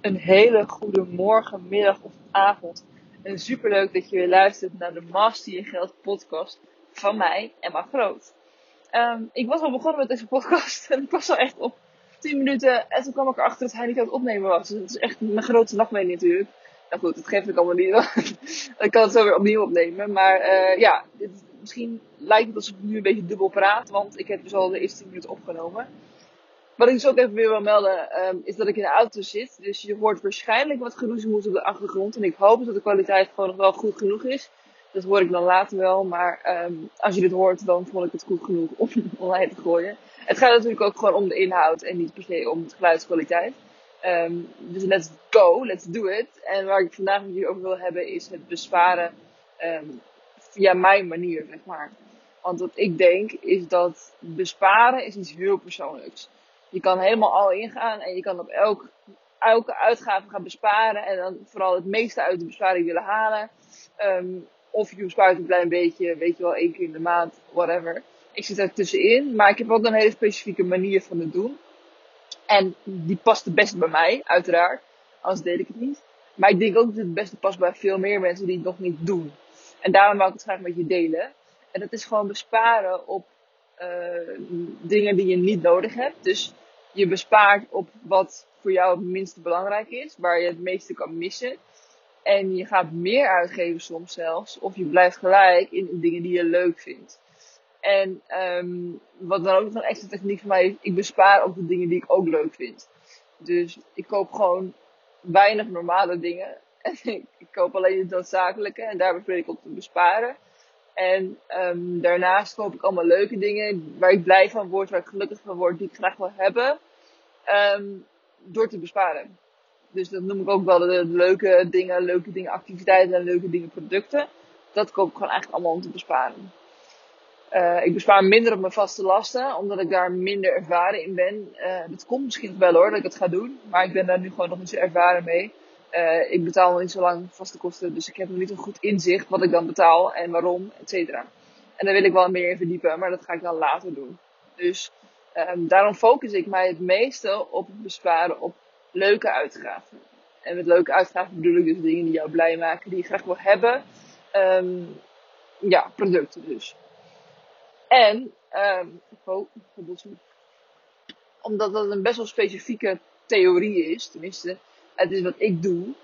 Een hele goede morgen, middag of avond. En superleuk dat je weer luistert naar de Master Je Geld podcast van mij, Emma Groot. Um, ik was al begonnen met deze podcast en ik was al echt op 10 minuten en toen kwam ik erachter dat hij niet aan het opnemen was. Dus dat is echt mijn grootste nachtmerrie natuurlijk. Nou goed, dat geeft ik allemaal niet. ik kan het zo weer opnieuw opnemen. Maar uh, ja, dit, misschien lijkt het alsof ik nu een beetje dubbel praat, want ik heb dus al de eerste 10 minuten opgenomen. Wat ik dus ook even weer wil melden, um, is dat ik in de auto zit. Dus je hoort waarschijnlijk wat geroezemoes op de achtergrond. En ik hoop dat de kwaliteit gewoon nog wel goed genoeg is. Dat hoor ik dan later wel. Maar um, als je dit hoort, dan vond ik het goed genoeg om online te gooien. Het gaat natuurlijk ook gewoon om de inhoud en niet per se om de geluidskwaliteit. Um, dus let's go, let's do it. En waar ik vandaag met jullie over wil hebben is het besparen via mijn manier, zeg maar. Want wat ik denk is dat besparen is iets heel persoonlijks. Je kan helemaal al ingaan en je kan op elk, elke uitgave gaan besparen. En dan vooral het meeste uit de besparing willen halen. Um, of je bespaart een klein beetje, weet je wel, één keer in de maand, whatever. Ik zit er tussenin, maar ik heb ook een hele specifieke manier van het doen. En die past het beste bij mij, uiteraard. Anders deed ik het niet. Maar ik denk ook dat het het beste past bij veel meer mensen die het nog niet doen. En daarom wil ik het graag met je delen. En dat is gewoon besparen op uh, dingen die je niet nodig hebt. Dus je bespaart op wat voor jou het minste belangrijk is, waar je het meeste kan missen. En je gaat meer uitgeven soms zelfs, of je blijft gelijk in dingen die je leuk vindt. En um, wat dan ook nog een extra techniek van mij is, ik bespaar op de dingen die ik ook leuk vind. Dus ik koop gewoon weinig normale dingen. En ik koop alleen het noodzakelijke en daar probeer ik op te besparen. En um, daarnaast koop ik allemaal leuke dingen waar ik blij van word, waar ik gelukkig van word, die ik graag wil hebben. Um, door te besparen. Dus dat noem ik ook wel de, leuke dingen, leuke dingen activiteiten en leuke dingen producten. Dat koop ik gewoon eigenlijk allemaal om te besparen. Uh, ik bespaar minder op mijn vaste lasten, omdat ik daar minder ervaren in ben. Uh, dat komt misschien wel hoor, dat ik het ga doen. Maar ik ben daar nu gewoon nog niet zo ervaren mee. Uh, ik betaal niet zo lang vaste kosten, dus ik heb nog niet een goed inzicht wat ik dan betaal en waarom, et cetera. En daar wil ik wel meer in verdiepen, maar dat ga ik dan later doen. Dus um, daarom focus ik mij het meeste op het besparen op leuke uitgaven. En met leuke uitgaven bedoel ik dus dingen die jou blij maken, die je graag wil hebben. Um, ja, producten dus. En, um, omdat dat een best wel specifieke theorie is, tenminste, het is wat ik doe,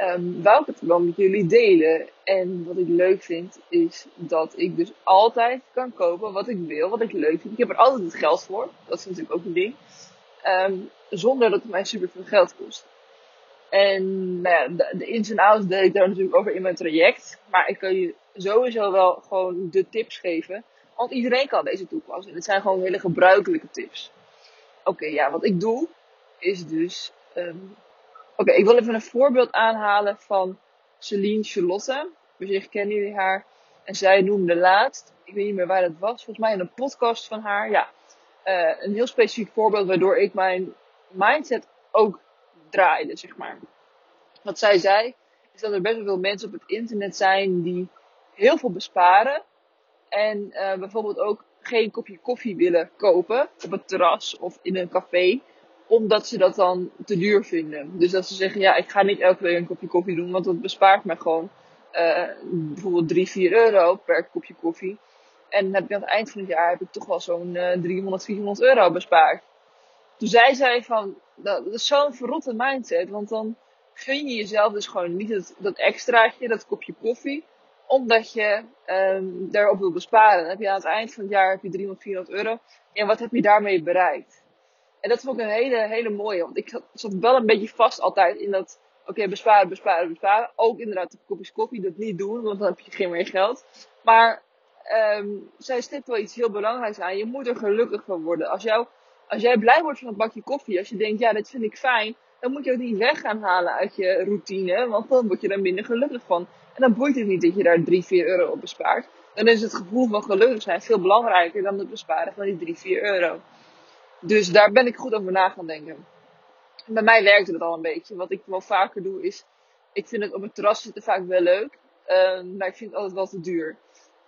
um, wou ik het wel met jullie delen. En wat ik leuk vind, is dat ik dus altijd kan kopen wat ik wil, wat ik leuk vind. Ik heb er altijd het geld voor. Dat is natuurlijk ook een ding. Um, zonder dat het mij super veel geld kost. En nou ja, de, ins en outs deel ik daar natuurlijk over in mijn traject. Maar ik kan je sowieso wel gewoon de tips geven. Want iedereen kan deze toepassen. En het zijn gewoon hele gebruikelijke tips. Oké, ja, wat ik doe is dus Oké, okay, ik wil even een voorbeeld aanhalen van Celine Charlotte. Misschien kennen jullie haar. En zij noemde laatst, ik weet niet meer waar dat was, volgens mij in een podcast van haar. Ja, uh, een heel specifiek voorbeeld waardoor ik mijn mindset ook draaide, zeg maar. Wat zij zei, is dat er best wel veel mensen op het internet zijn die heel veel besparen. En uh, bijvoorbeeld ook geen kopje koffie willen kopen op het terras of in een café omdat ze dat dan te duur vinden. Dus dat ze zeggen, ja, ik ga niet elke week een kopje koffie doen, want dat bespaart me gewoon uh, bijvoorbeeld 3, 4 euro per kopje koffie. En heb ik aan het eind van het jaar heb ik toch wel zo'n uh, 300, 400 euro bespaard. Toen zij zei van, dat, is zo'n verrotte mindset, want dan gun je jezelf dus gewoon niet dat, extraatje, dat kopje koffie, omdat je um, daarop wil besparen. Dan heb je aan het eind van het jaar heb je 300, 400 euro. En wat heb je daarmee bereikt? En dat vond ik een hele, hele mooie. Want ik zat wel een beetje vast altijd in dat, oké, besparen, besparen, besparen. Ook inderdaad de kopjes koffie, dat niet doen, want dan heb je geen meer geld. Maar um, zij stipt wel iets heel belangrijks aan. Je moet er gelukkig van worden. Als, jou, als jij blij wordt van een bakje koffie, als je denkt, ja, dit vind ik fijn, dan moet je ook niet weg gaan halen uit je routine, want dan word je er minder gelukkig van. En dan boeit het niet dat je daar 3, 4 euro op bespaart. Dan is het gevoel van gelukkig zijn veel belangrijker dan het besparen van die 3, 4 euro. Dus daar ben ik goed over na gaan denken. Bij mij werkte het al een beetje. Wat ik wel vaker doe is, ik vind het op het terras zitten vaak wel leuk. Uh, maar ik vind het altijd wel te duur.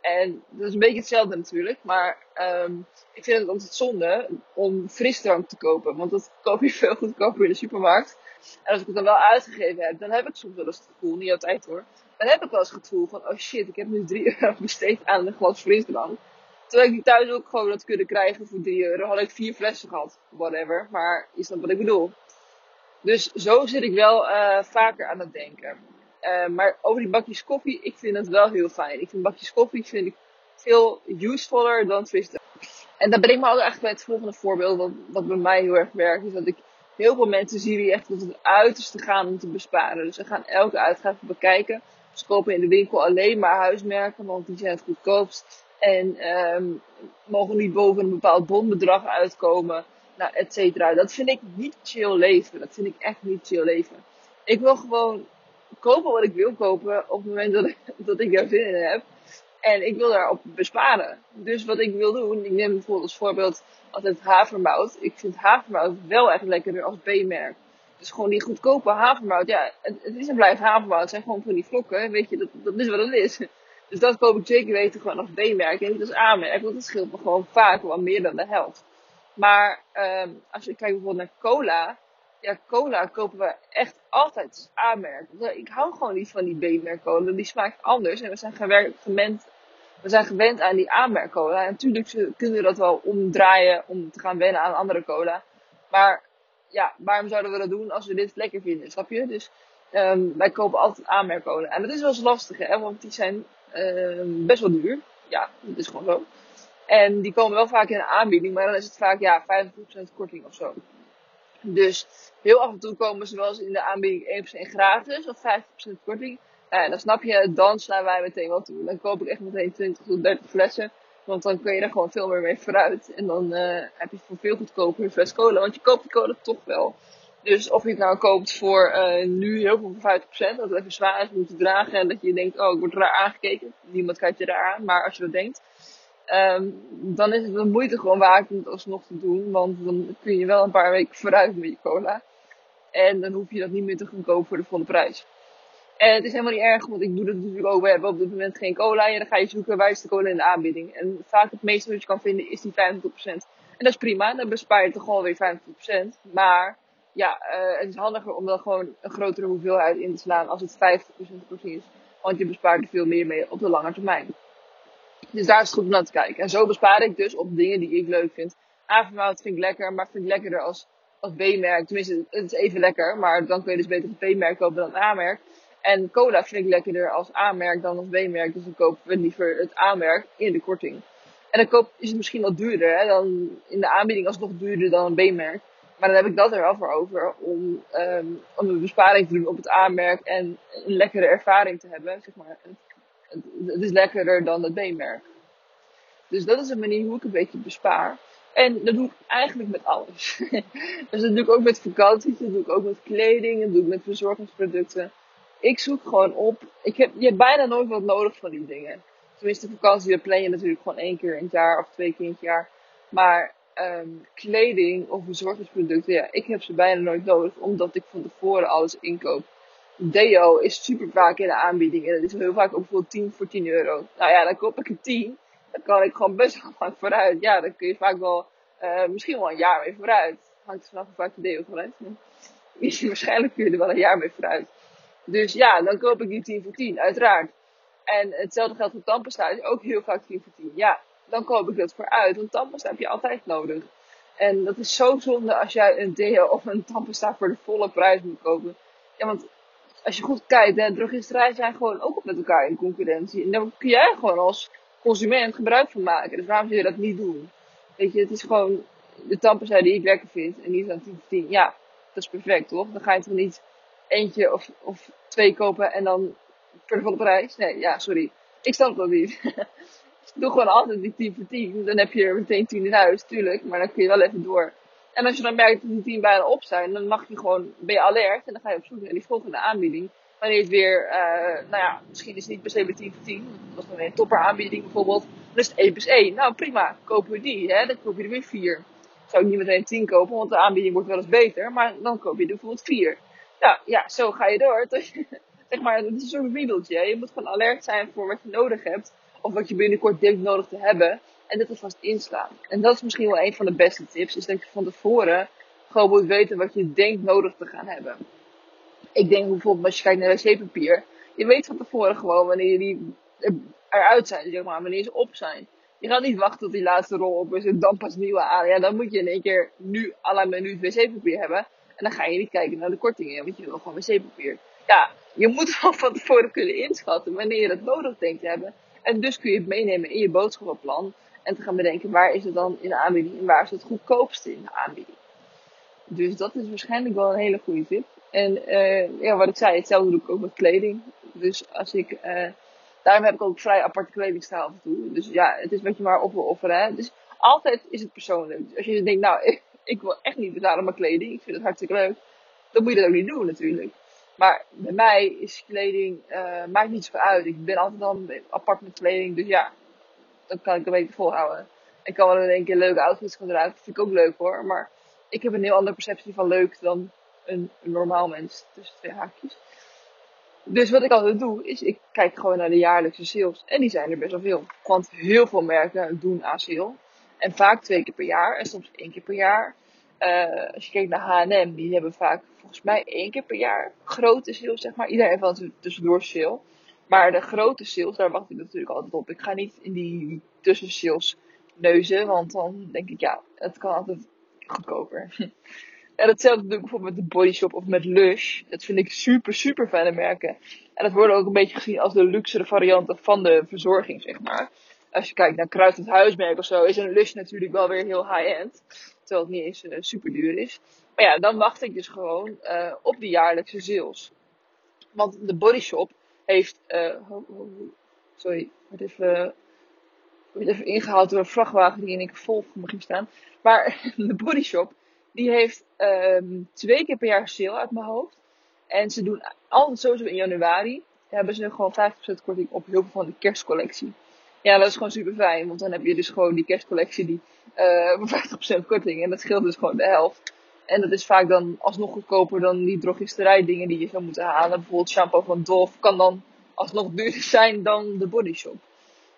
En dat is een beetje hetzelfde natuurlijk. Maar um, ik vind het altijd zonde om frisdrank te kopen. Want dat koop je veel goedkoper in de supermarkt. En als ik het dan wel uitgegeven heb, dan heb ik soms wel eens het gevoel, niet altijd hoor, dan heb ik wel eens het gevoel van, oh shit, ik heb nu 3 euro besteed aan een glas frisdrank. Terwijl ik thuis ook gewoon had kunnen krijgen voor 3 euro, had ik vier flessen gehad, whatever. Maar is dat wat ik bedoel? Dus zo zit ik wel uh, vaker aan het denken. Uh, maar over die bakjes koffie, ik vind het wel heel fijn. Ik vind bakjes koffie vind veel usefuller dan Twister. En dat brengt me ook eigenlijk bij het volgende voorbeeld, wat, wat bij mij heel erg werkt, is dat ik heel veel mensen zie die echt tot het uiterste gaan om te besparen. Dus ze gaan elke uitgave bekijken. Ze kopen in de winkel alleen maar huismerken, want die zijn het goedkoopst. En um, mogen niet boven een bepaald bonbedrag uitkomen. Nou, et cetera. Dat vind ik niet chill leven. Dat vind ik echt niet chill leven. Ik wil gewoon kopen wat ik wil kopen op het moment dat ik, dat ik daar zin in heb. En ik wil daarop besparen. Dus wat ik wil doen, ik neem bijvoorbeeld als voorbeeld altijd havermout. Ik vind havermout wel echt lekkerder als B-merk. Dus gewoon die goedkope havermout. Ja, het, het is en blijft havermout. Het zijn gewoon van die vlokken. Weet je, dat, dat is wat het is. Dus dat koop ik zeker weten gewoon als B-merk en niet als A-merk. Want dat scheelt me gewoon vaak wel meer dan de helft. Maar um, als je kijkt bijvoorbeeld naar cola. Ja, cola kopen we echt altijd A-merk. Ik hou gewoon niet van die B-merk cola. Die smaakt anders. En we zijn gewend, we zijn gewend aan die A-merk cola. En natuurlijk kunnen we dat wel omdraaien om te gaan wennen aan andere cola. Maar ja, waarom zouden we dat doen als we dit lekker vinden? Snap je? Dus um, wij kopen altijd A-merk cola. En dat is wel eens lastig, hè? Want die zijn um, best wel duur. Ja, dat is gewoon zo. En die komen wel vaak in een aanbieding, maar dan is het vaak ja, 50% korting of zo. Dus heel af en toe komen ze wel eens in de aanbieding 1% gratis of 50% korting. Nou ja, dan snap je, dan slaan wij meteen wel toe. Dan koop ik echt meteen 20 tot 30 flessen. Want dan kun je er gewoon veel meer mee vooruit. En dan uh, heb je voor veel goedkoper een fles cola. Want je koopt die cola toch wel. Dus of je het nou koopt voor uh, nu heel veel voor 50%, dat het even zwaar is om te dragen en dat je denkt, oh ik word raar aangekeken. Niemand kijkt je raar aan, maar als je dat denkt, um, dan is het een moeite gewoon waard om het alsnog te doen. Want dan kun je wel een paar weken vooruit met je cola. En dan hoef je dat niet meer te gaan kopen voor de volle prijs. En het is helemaal niet erg, want ik doe dat natuurlijk ook. We hebben op dit moment geen cola. En dan ga je zoeken waar is de cola in de aanbieding. En vaak het meeste wat je kan vinden is die 25%. En dat is prima, dan bespaar je toch gewoon weer 50%. Maar ja, uh, het is handiger om dan gewoon een grotere hoeveelheid in te slaan als het 50% korting is. Want je bespaart er veel meer mee op de lange termijn. Dus daar is het goed om naar te kijken. En zo bespaar ik dus op dingen die ik leuk vind. Avermout vind ik lekker, maar vind ik lekkerder als, als B-merk. Tenminste, het is even lekker, maar dan kun je dus beter het B-merk kopen dan het A-merk. En cola vind ik lekkerder als A-merk dan als B-merk. Dus dan kopen we liever het A-merk in de korting. En dan koop, is het misschien wat duurder. Hè? Dan in de aanbieding alsnog duurder dan een B-merk. Maar dan heb ik dat er wel voor over om, um, om een besparing te doen op het aanmerk en een lekkere ervaring te hebben. Zeg maar. het, het is lekkerder dan het B-merk. Dus dat is een manier hoe ik een beetje bespaar. En dat doe ik eigenlijk met alles. dus dat doe ik ook met vakanties, dat doe ik ook met kleding, dat doe ik met verzorgingsproducten. Ik zoek gewoon op. Ik heb, je hebt bijna nooit wat nodig van die dingen. Tenminste, vakantie, dat plan je natuurlijk gewoon één keer in het jaar of twee keer in het jaar. Maar um, kleding of verzorgingsproducten, ja, ik heb ze bijna nooit nodig, omdat ik van tevoren alles inkoop. Deo is super vaak in de aanbieding en dat is heel vaak ook bijvoorbeeld 10 voor 10 euro. Nou ja, dan koop ik een 10. Dan kan ik gewoon best wel lang vooruit. Ja, dan kun je vaak wel, uh, misschien wel een jaar mee vooruit. Hangt er vanaf hoe vaak de deo gebruikt. Waarschijnlijk kun je er wel een jaar mee vooruit. Dus ja, dan koop ik die 10 voor 10, uiteraard. En hetzelfde geldt voor tandpasta, is ook heel vaak 10 voor 10. Ja, dan koop ik dat vooruit. Want tandpasta heb je altijd nodig. En dat is zo zonde als jij een deo of een tandpasta voor de volle prijs moet kopen. Ja, want als je goed kijkt, hè, zijn gewoon ook met elkaar in concurrentie. En daar kun jij gewoon als consument gebruik van maken. Dus waarom zou je dat niet doen? Weet je, het is gewoon de tandpasta die ik lekker vind. En die is dan 10 voor 10. Ja, dat is perfect, toch? Dan ga je toch niet eentje of, of twee kopen en dan voor de volle prijs? Nee, ja, sorry. Ik snap dat niet. doe gewoon altijd die 10 voor 10. Dan heb je er meteen 10 in huis, tuurlijk. Maar dan kun je wel even door. En als je dan merkt dat die 10 bijna op zijn, dan mag je gewoon, ben je alert. En dan ga je op zoek naar die volgende aanbieding. Wanneer het weer, uh, nou ja, misschien is het niet per se bij 10 voor 10. Dat is dan een topper aanbieding bijvoorbeeld. Dan is het 1 plus 1. Nou prima, kopen we die. Hè? Dan koop je er weer 4. Zou ik niet meteen 10 kopen, want de aanbieding wordt wel eens beter. Maar dan koop je er bijvoorbeeld 4. Nou ja, zo ga je door. Zeg maar, het is soort riedeltje. Je moet gewoon alert zijn voor wat je nodig hebt of wat je binnenkort denkt nodig te hebben. En dit alvast inslaan. En dat is misschien wel een van de beste tips. Is dat je van tevoren gewoon moet weten wat je denkt nodig te gaan hebben. Ik denk bijvoorbeeld als je kijkt naar wc-papier. Je weet van tevoren gewoon wanneer die eruit zijn, zeg maar, wanneer ze op zijn. Je gaat niet wachten tot die laatste rol op is en dan pas nieuwe aan. Ja, dan moet je in één keer nu à la minuut wc-papier hebben. En dan ga je niet kijken naar de kortingen, want je wil gewoon wc-papier. Ja, je moet wel van tevoren kunnen inschatten wanneer je dat nodig denkt te hebben. En dus kun je het meenemen in je boodschappenplan. En te gaan bedenken waar is het dan in de aanbieding en waar is het goedkoopste in de aanbieding. Dus dat is waarschijnlijk wel een hele goede tip. En uh, ja, wat ik zei, hetzelfde doe ik ook met kleding. Dus als ik, uh, daarom heb ik ook vrij aparte kledingstijl af en toe. Dus ja, het is wat je maar op wil offeren. Hè? Dus altijd is het persoonlijk. Dus als je denkt, nou, ik, ik wil echt niet betalen mijn kleding. Ik vind het hartstikke leuk. Dan moet je dat ook niet doen natuurlijk. Maar bij mij is kleding, uh, maakt niet zoveel uit. Ik ben altijd dan apart met kleding. Dus ja, dan kan ik een beetje volhouden. Ik kan wel in één keer leuke outfits gaan dragen. Dat vind ik ook leuk hoor. Maar ik heb een heel andere perceptie van leuk dan een, een normaal mens. Tussen twee haakjes. Dus wat ik altijd doe, is ik kijk gewoon naar de jaarlijkse sales. En die zijn er best wel veel. Want heel veel merken doen aan sale. En vaak twee keer per jaar. En soms één keer per jaar. Uh, als je kijkt naar H&M, die hebben vaak volgens mij één keer per jaar grote sales, zeg maar. Iedereen heeft wel tussendoor sale. Maar de grote sales, daar wacht ik natuurlijk altijd op. Ik ga niet in die tussensales neuzen, want dan denk ik, ja, het kan altijd goedkoper. En hetzelfde doe ik bijvoorbeeld met de Body Shop of met Lush. Dat vind ik super, super fijne merken. En dat worden ook een beetje gezien als de luxere varianten van de verzorging, zeg maar. Als je kijkt naar kruidend huismerk of zo, is een Lush natuurlijk wel weer heel high-end. Terwijl het niet eens uh, super duur is. Maar ja, dan wacht ik dus gewoon uh, op de jaarlijkse sales. Want de Body Shop heeft, uh, sorry, wat even, wordt even ingehaald door een vrachtwagen die in keer vol voor me ging staan. Maar de Body Shop, die heeft um, twee keer per jaar sale uit mijn hoofd. En ze doen altijd sowieso in januari, hebben ze gewoon 50% korting op heel veel van de kerstcollectie. Ja, dat is gewoon super fijn, want dan heb je dus gewoon die kerstcollectie die uh, 50% korting. En dat scheelt dus gewoon de helft. En dat is vaak dan alsnog goedkoper dan die drogisterij dingen die je zou moeten halen. Bijvoorbeeld shampoo van Dove kan dan alsnog duurder zijn dan de Body Shop.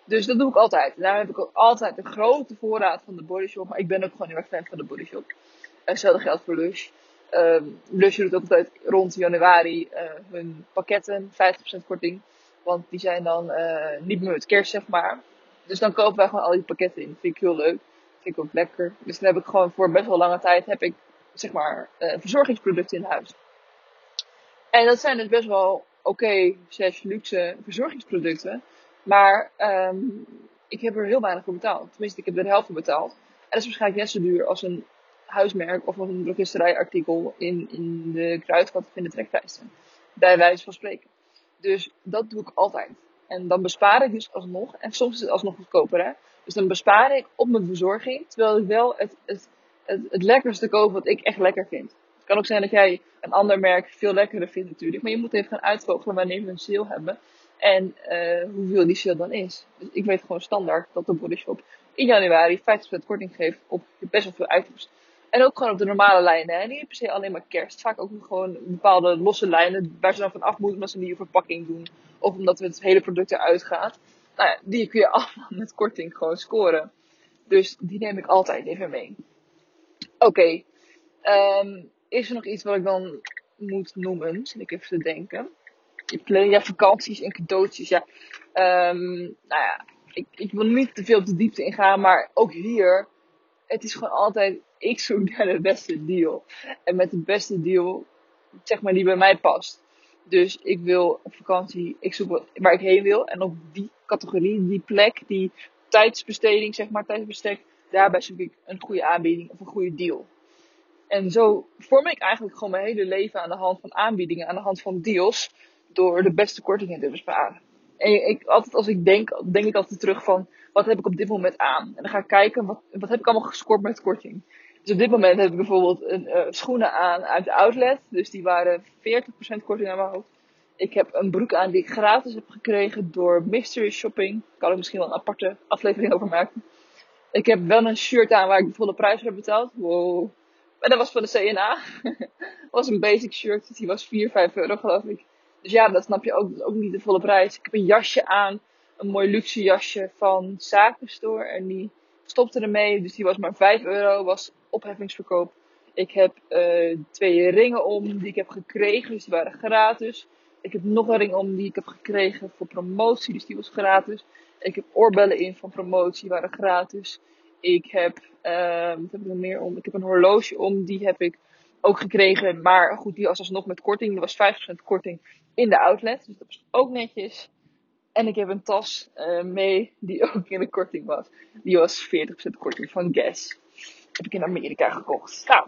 Dus dat doe ik altijd. En daar heb ik ook altijd een grote voorraad van de Body Shop. Maar ik ben ook gewoon heel erg fan van de Body Shop. Hetzelfde geldt voor Lush. Um, Lush doet altijd rond januari uh, hun pakketten, 50% korting. Want die zijn dan uh, niet meer met kerst, zeg maar. Dus dan kopen wij gewoon al die pakketten in. Vind ik heel leuk. Vind ik ook lekker. Dus dan heb ik gewoon voor best wel lange tijd heb ik, zeg maar, uh, verzorgingsproducten in huis. En dat zijn dus best wel oké, okay, zes luxe verzorgingsproducten. Maar um, ik heb er heel weinig voor betaald. Tenminste, ik heb er de helft voor betaald. En dat is waarschijnlijk net zo duur als een huismerk of een drogisterijartikel in, in de kruidvat of in de trekprijzen. Bij wijze van spreken. Dus dat doe ik altijd. En dan bespaar ik dus alsnog. En soms is het alsnog goedkoper, hè. Dus dan bespaar ik op mijn verzorging. Terwijl ik wel het, het, het, lekkerste koop wat ik echt lekker vind. Het kan ook zijn dat jij een ander merk veel lekkerder vindt natuurlijk. Maar je moet even gaan uitvogelen wanneer we een sale hebben. En uh, hoeveel die sale dan is. Dus ik weet gewoon standaard dat de Body Shop in januari 50% korting geeft op best wel veel items. En ook gewoon op de normale lijnen. Hè? Niet per se alleen maar kerst. Vaak ook gewoon bepaalde losse lijnen waar ze dan van af moeten omdat ze een nieuwe verpakking doen. Of omdat het hele product eruit gaat. Nou ja, die kun je allemaal met korting gewoon scoren. Dus die neem ik altijd even mee. Oké. Um, is er nog iets wat ik dan moet noemen? Zit ik even te denken. Ja, vakanties en cadeautjes. Ja. Um, nou ja, ik, ik wil niet te veel op de diepte ingaan. Maar ook hier. Het is gewoon altijd ik zoek naar de beste deal. En met de beste deal, zeg maar, die bij mij past. Dus ik wil op vakantie, ik zoek waar ik heen wil. En op die categorie, die plek, die tijdsbesteding, zeg maar, tijdsbestek. Daarbij zoek ik een goede aanbieding of een goede deal. En zo vorm ik eigenlijk gewoon mijn hele leven aan de hand van aanbiedingen, aan de hand van deals. Door de beste kortingen te besparen. En ik, altijd als ik denk, denk ik altijd terug van, wat heb ik op dit moment aan? En dan ga ik kijken, wat, wat heb ik allemaal gescoord met korting? Dus op dit moment heb ik bijvoorbeeld een, uh, schoenen aan uit de outlet. Dus die waren 40% korting aan mijn hoofd. Ik heb een broek aan die ik gratis heb gekregen door Mystery Shopping. Daar kan ik misschien wel een aparte aflevering over maken. Ik heb wel een shirt aan waar ik de volle prijs voor heb betaald. Wow. Maar dat was van de CNA. was een basic shirt. Dus die was 4, 5 euro geloof ik. Dus ja, dat snap je ook. Dat is ook niet de volle prijs. Ik heb een jasje aan. Een mooi luxe jasje van Zakenstore. En die stopte ermee. Dus die was maar 5 euro. Was opheffingsverkoop. Ik heb uh, twee ringen om die ik heb gekregen, dus die waren gratis. Ik heb nog een ring om die ik heb gekregen voor promotie, dus die was gratis. Ik heb oorbellen in van promotie, waren gratis. Ik heb, uh, wat heb ik nog meer om? Ik heb een horloge om, die heb ik ook gekregen. Maar goed, die was alsnog met korting. Die was 5% korting in de outlet. Dus dat was ook netjes. En ik heb een tas uh, mee die ook in de korting was. Die was 40% korting van Guess. Heb ik in Amerika gekocht. Nou,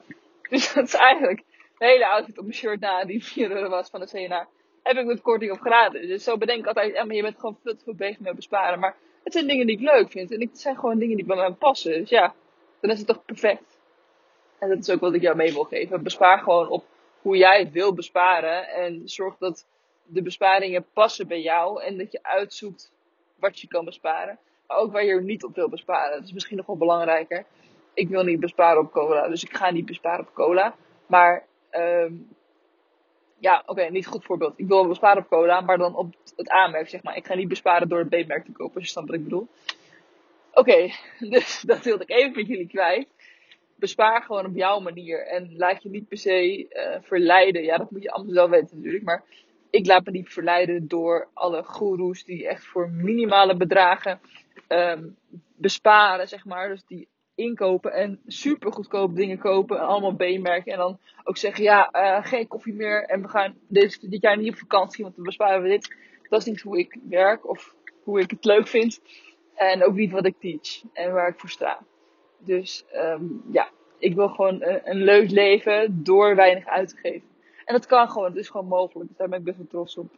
dus dat is eigenlijk de hele outfit op mijn shirt na die 4 euro was van de CNA. Heb ik met korting of gratis. Dus zo bedenk ik altijd, maar je bent gewoon veel te veel bezig met besparen. Maar het zijn dingen die ik leuk vind. En het zijn gewoon dingen die bij mij passen. Dus ja, dan is het toch perfect. En dat is ook wat ik jou mee wil geven. Bespaar gewoon op hoe jij wil besparen. En zorg dat de besparingen passen bij jou. En dat je uitzoekt wat je kan besparen. Maar ook waar je niet op wil besparen. Dat is misschien nog wel belangrijker. Ik wil niet besparen op cola. Dus ik ga niet besparen op cola. Maar um, ja, oké, niet goed voorbeeld. Ik wil besparen op cola, maar dan op het A-merk, zeg maar. Ik ga niet besparen door het B-merk te kopen, als je wat ik bedoel. Oké, dus dat wilde ik even met jullie kwijt. Bespaar gewoon op jouw manier. En laat je niet per se uh, verleiden. Ja, dat moet je allemaal zelf weten natuurlijk. Maar ik laat me niet verleiden door alle goeroes die echt voor minimale bedragen um, besparen, zeg maar. Dus die inkopen en super goedkoop dingen kopen. En allemaal B-merken. En dan ook zeggen, ja, uh, geen koffie meer. En we gaan dit, dit jaar niet op vakantie, want dan besparen we dit. Dat is niet hoe ik werk of hoe ik het leuk vind. En ook niet wat ik teach en waar ik voor sta. Dus um, ja, ik wil gewoon een, een, leuk leven door weinig uit te geven. En dat kan gewoon, het is gewoon mogelijk. Dus daar ben ik best wel trots op.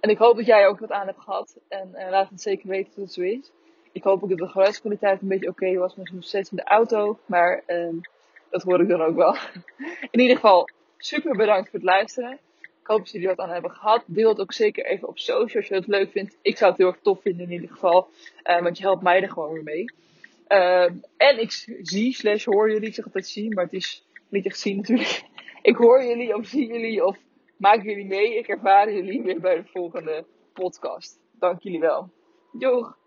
En ik hoop dat jij ook wat aan hebt gehad. En uh, laat het zeker weten dat het zo is. Ik hoop ook dat de geluidskwaliteit een beetje oké was. Misschien nog steeds in de auto. Maar um, dat hoor ik dan ook wel. In ieder geval, super bedankt voor het luisteren. Ik hoop dat jullie wat aan hebben gehad. Deel het ook zeker even op social als je het leuk vindt. Ik zou het heel erg tof vinden in ieder geval. Uh, want je helpt mij er gewoon weer mee. Uh, en ik zie slash hoor jullie. Ik zeg altijd zie, maar het is niet echt zien natuurlijk. Ik hoor jullie of zie jullie of maak jullie mee. Ik ervaar jullie weer bij de volgende podcast. Dank jullie wel. Doeg!